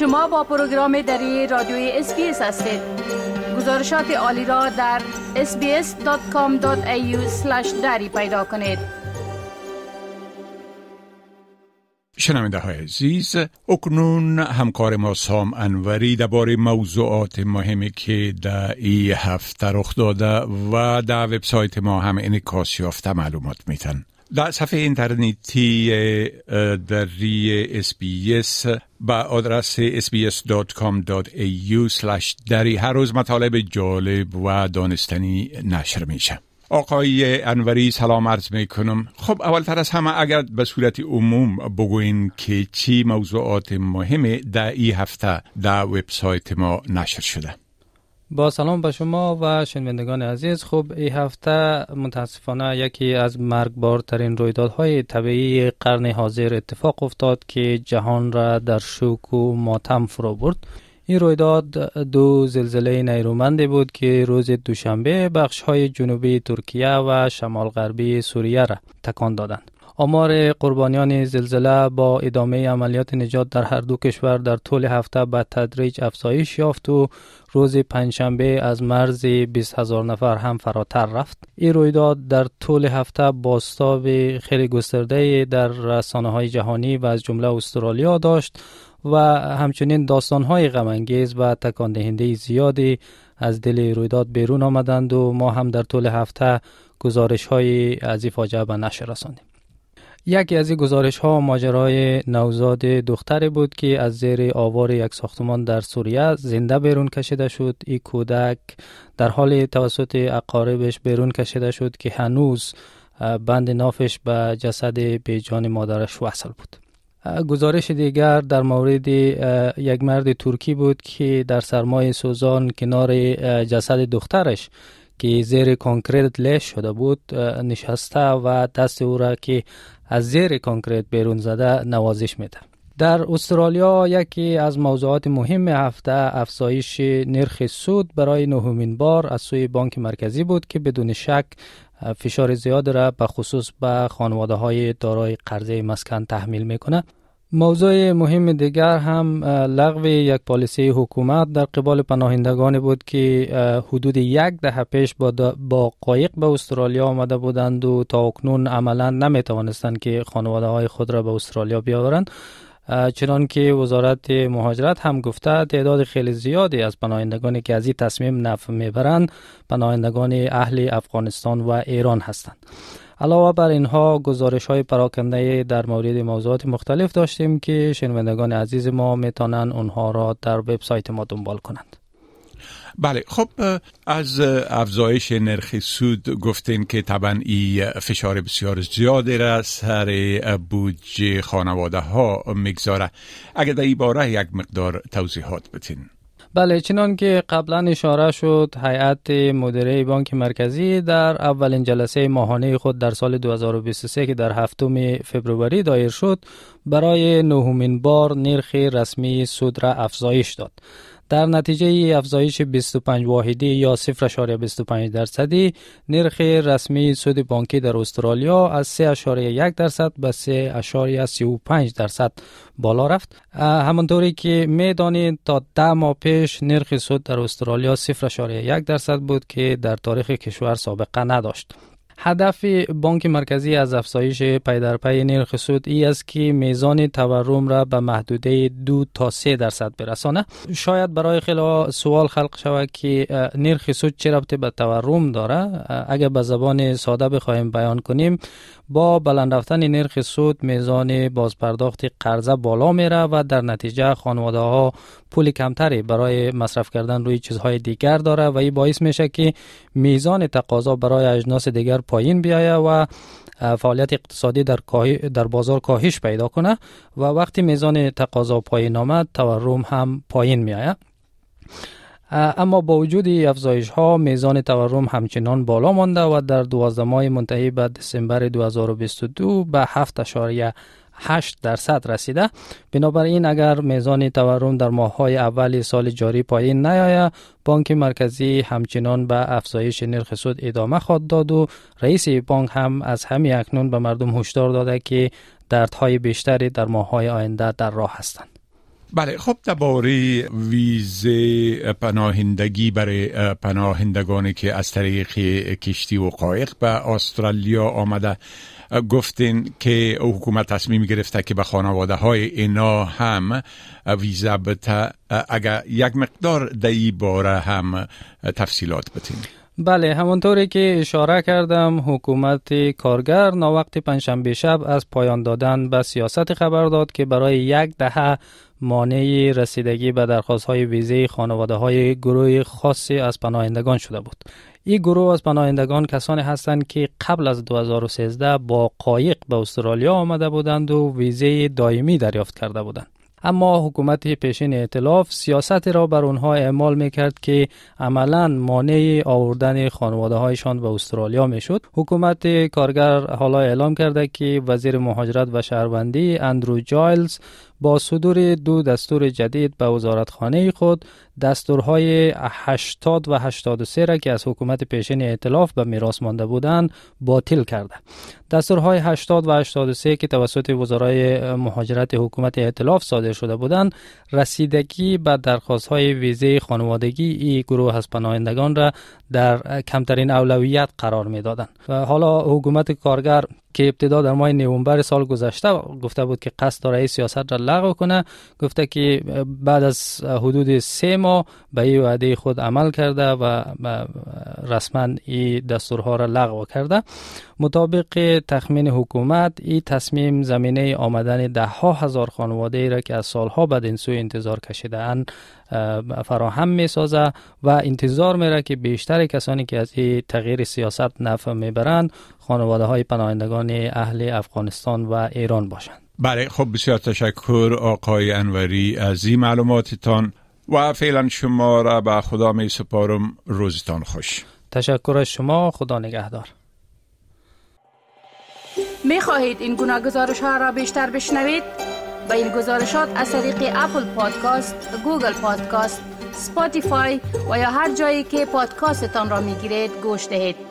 شما با پروگرام دری رادیوی SBS هستید. گزارشات عالی را در sbs.com.au دری پیدا کنید. شنونده های عزیز اکنون همکار ما سام انوری درباره موضوعات مهمی که در ای هفته رخ داده و در وبسایت ما هم انعکاس یافته معلومات میتن در صفحه اینترنتی دری اسپیس با آدرس sbs.com.au دری هر روز مطالب جالب و دانستنی نشر میشه آقای انوری سلام عرض می کنم خب اولتر از همه اگر به صورت عموم بگوین که چی موضوعات مهم در این هفته در وبسایت ما نشر شده با سلام به شما و شنوندگان عزیز. خب این هفته متاسفانه یکی از مرگبارترین رویدادهای طبیعی قرن حاضر اتفاق افتاد که جهان را در شوک و ماتم فرو برد. این رویداد دو زلزله نیرومندی بود که روز دوشنبه بخش های جنوبی ترکیه و شمال غربی سوریه را تکان دادند. آمار قربانیان زلزله با ادامه عملیات نجات در هر دو کشور در طول هفته به تدریج افزایش یافت و روز پنجشنبه از مرز 20 هزار نفر هم فراتر رفت. این رویداد در طول هفته باستاب خیلی گسترده در رسانه های جهانی و از جمله استرالیا داشت و همچنین داستان های غمانگیز و تکان زیادی از دل رویداد بیرون آمدند و ما هم در طول هفته گزارش های از این فاجعه به نشر رساندیم. یکی از این گزارش ها ماجرای نوزاد دختری بود که از زیر آوار یک ساختمان در سوریه زنده بیرون کشیده شد. این کودک در حال توسط اقاربش بیرون کشیده شد که هنوز بند نافش به جسد بیجان مادرش وصل بود. گزارش دیگر در مورد یک مرد ترکی بود که در سرمای سوزان کنار جسد دخترش که زیر کنکریت لش شده بود نشسته و دست او را که از زیر کنکریت بیرون زده نوازش میده. در استرالیا یکی از موضوعات مهم هفته افزایش نرخ سود برای نهمین بار از سوی بانک مرکزی بود که بدون شک فشار زیاد را به خصوص به خانواده های دارای قرضه مسکن تحمیل می‌کنه موضوع مهم دیگر هم لغو یک پالیسی حکومت در قبال پناهندگان بود که حدود یک دهه پیش با, با قایق به استرالیا آمده بودند و تا اکنون عملا نمی توانستند که خانواده های خود را به استرالیا بیاورند. چنان که وزارت مهاجرت هم گفته تعداد خیلی زیادی از پناهندگانی که از این تصمیم نفع می‌برند پناهندگان اهل افغانستان و ایران هستند. علاوه بر اینها گزارش های پراکنده در مورد موضوعات مختلف داشتیم که شنوندگان عزیز ما می‌تونن اونها را در وبسایت ما دنبال کنند. بله خب از افزایش نرخ سود گفتین که طبعا این فشار بسیار زیادی را سر بودجه خانواده ها می‌گذاره. اگر در این باره یک مقدار توضیحات بتین بله چنان که قبلا اشاره شد هیئت مدیره بانک مرکزی در اولین جلسه ماهانه خود در سال 2023 که در هفتم فبروری دایر شد برای نهمین بار نرخ رسمی سود را افزایش داد. در نتیجه افزایش 25 واحدی یا 0.25 درصدی نرخ رسمی سود بانکی در استرالیا از 3.1 درصد به 3.35 درصد بالا رفت. همانطوری که می‌دانید تا ده ماه پیش نرخ سود در استرالیا 0.1 درصد بود که در تاریخ کشور سابقه نداشت. هدف بانک مرکزی از افزایش پی نرخ سود ای است که میزان تورم را به محدوده دو تا سه درصد برسانه. شاید برای خیلی سوال خلق شود که نرخ سود چه ربطی به تورم داره؟ اگر به زبان ساده بخواهیم بیان کنیم با بلند رفتن نرخ سود میزان بازپرداخت قرضه بالا میره و در نتیجه خانواده ها پول کمتری برای مصرف کردن روی چیزهای دیگر داره و این باعث میشه که میزان تقاضا برای اجناس دیگر پایین بیایه و فعالیت اقتصادی در, در بازار کاهش پیدا کنه و وقتی میزان تقاضا پایین آمد تورم هم پایین میآید اما با وجود افزایش ها میزان تورم همچنان بالا مانده و در 12 ماه منتهی به دسامبر 2022 به 7.8 8 درصد رسیده. بنابراین اگر میزان تورم در ماه های اول سال جاری پایین نیاید بانک مرکزی همچنان به افزایش نرخ سود ادامه خواهد داد و رئیس بانک هم از همین اکنون به مردم هشدار داده که دردهای بیشتری در ماه های آینده در راه هستند. بله خب درباره ویزه پناهندگی برای پناهندگانی که از طریق کشتی و قایق به استرالیا آمده گفتین که حکومت تصمیم گرفته که به خانواده های اینا هم ویزا بته اگر یک مقدار دی باره هم تفصیلات بتین بله همونطوری که اشاره کردم حکومت کارگر وقت پنجشنبه شب از پایان دادن به سیاست خبر داد که برای یک دهه مانع رسیدگی به درخواست های ویزه خانواده های گروه خاصی از پناهندگان شده بود. این گروه از پناهندگان کسانی هستند که قبل از 2013 با قایق به استرالیا آمده بودند و ویزه دائمی دریافت کرده بودند. اما حکومت پیشین ائتلاف سیاست را بر آنها اعمال می کرد که عملا مانع آوردن خانواده هایشان به استرالیا می حکومت کارگر حالا اعلام کرده که وزیر مهاجرت و شهروندی اندرو جایلز با صدور دو دستور جدید به وزارتخانه خود دستورهای 80 و 83 را که از حکومت پیشین ائتلاف به میراث مانده بودند باطل کرده. دستورهای 80 و 83 که توسط وزرای مهاجرت حکومت ائتلاف صادر شده بودند رسیدگی به درخواست های ویزه خانوادگی ای گروه از پناهندگان را در کمترین اولویت قرار می دادند و حالا حکومت کارگر که ابتدا در ماه نوامبر سال گذشته گفته بود که قصد داره سیاست را لغو کنه. گفته که بعد از حدود سه ماه به این وعده خود عمل کرده و رسما این دستورها را لغو کرده. مطابق تخمین حکومت این تصمیم زمینه آمدن ده ها هزار خانواده ای را که از سالها بعد این سوی انتظار کشیده اند فراهم می سازه و انتظار میره که بیشتر کسانی که از این تغییر سیاست نفع می‌برند خانواده های پناهندگان اهل افغانستان و ایران باشند بله خب بسیار تشکر آقای انوری از این معلوماتتان و فعلا شما را به خدا می سپارم روزتان خوش تشکر از شما خدا نگهدار می خواهید این گونه گزارش ها را بیشتر بشنوید؟ با این گزارشات از طریق Apple Podcast، Google Podcast، Spotify و یا هر جایی که پادکاستتان را می گیرید گوش دهید.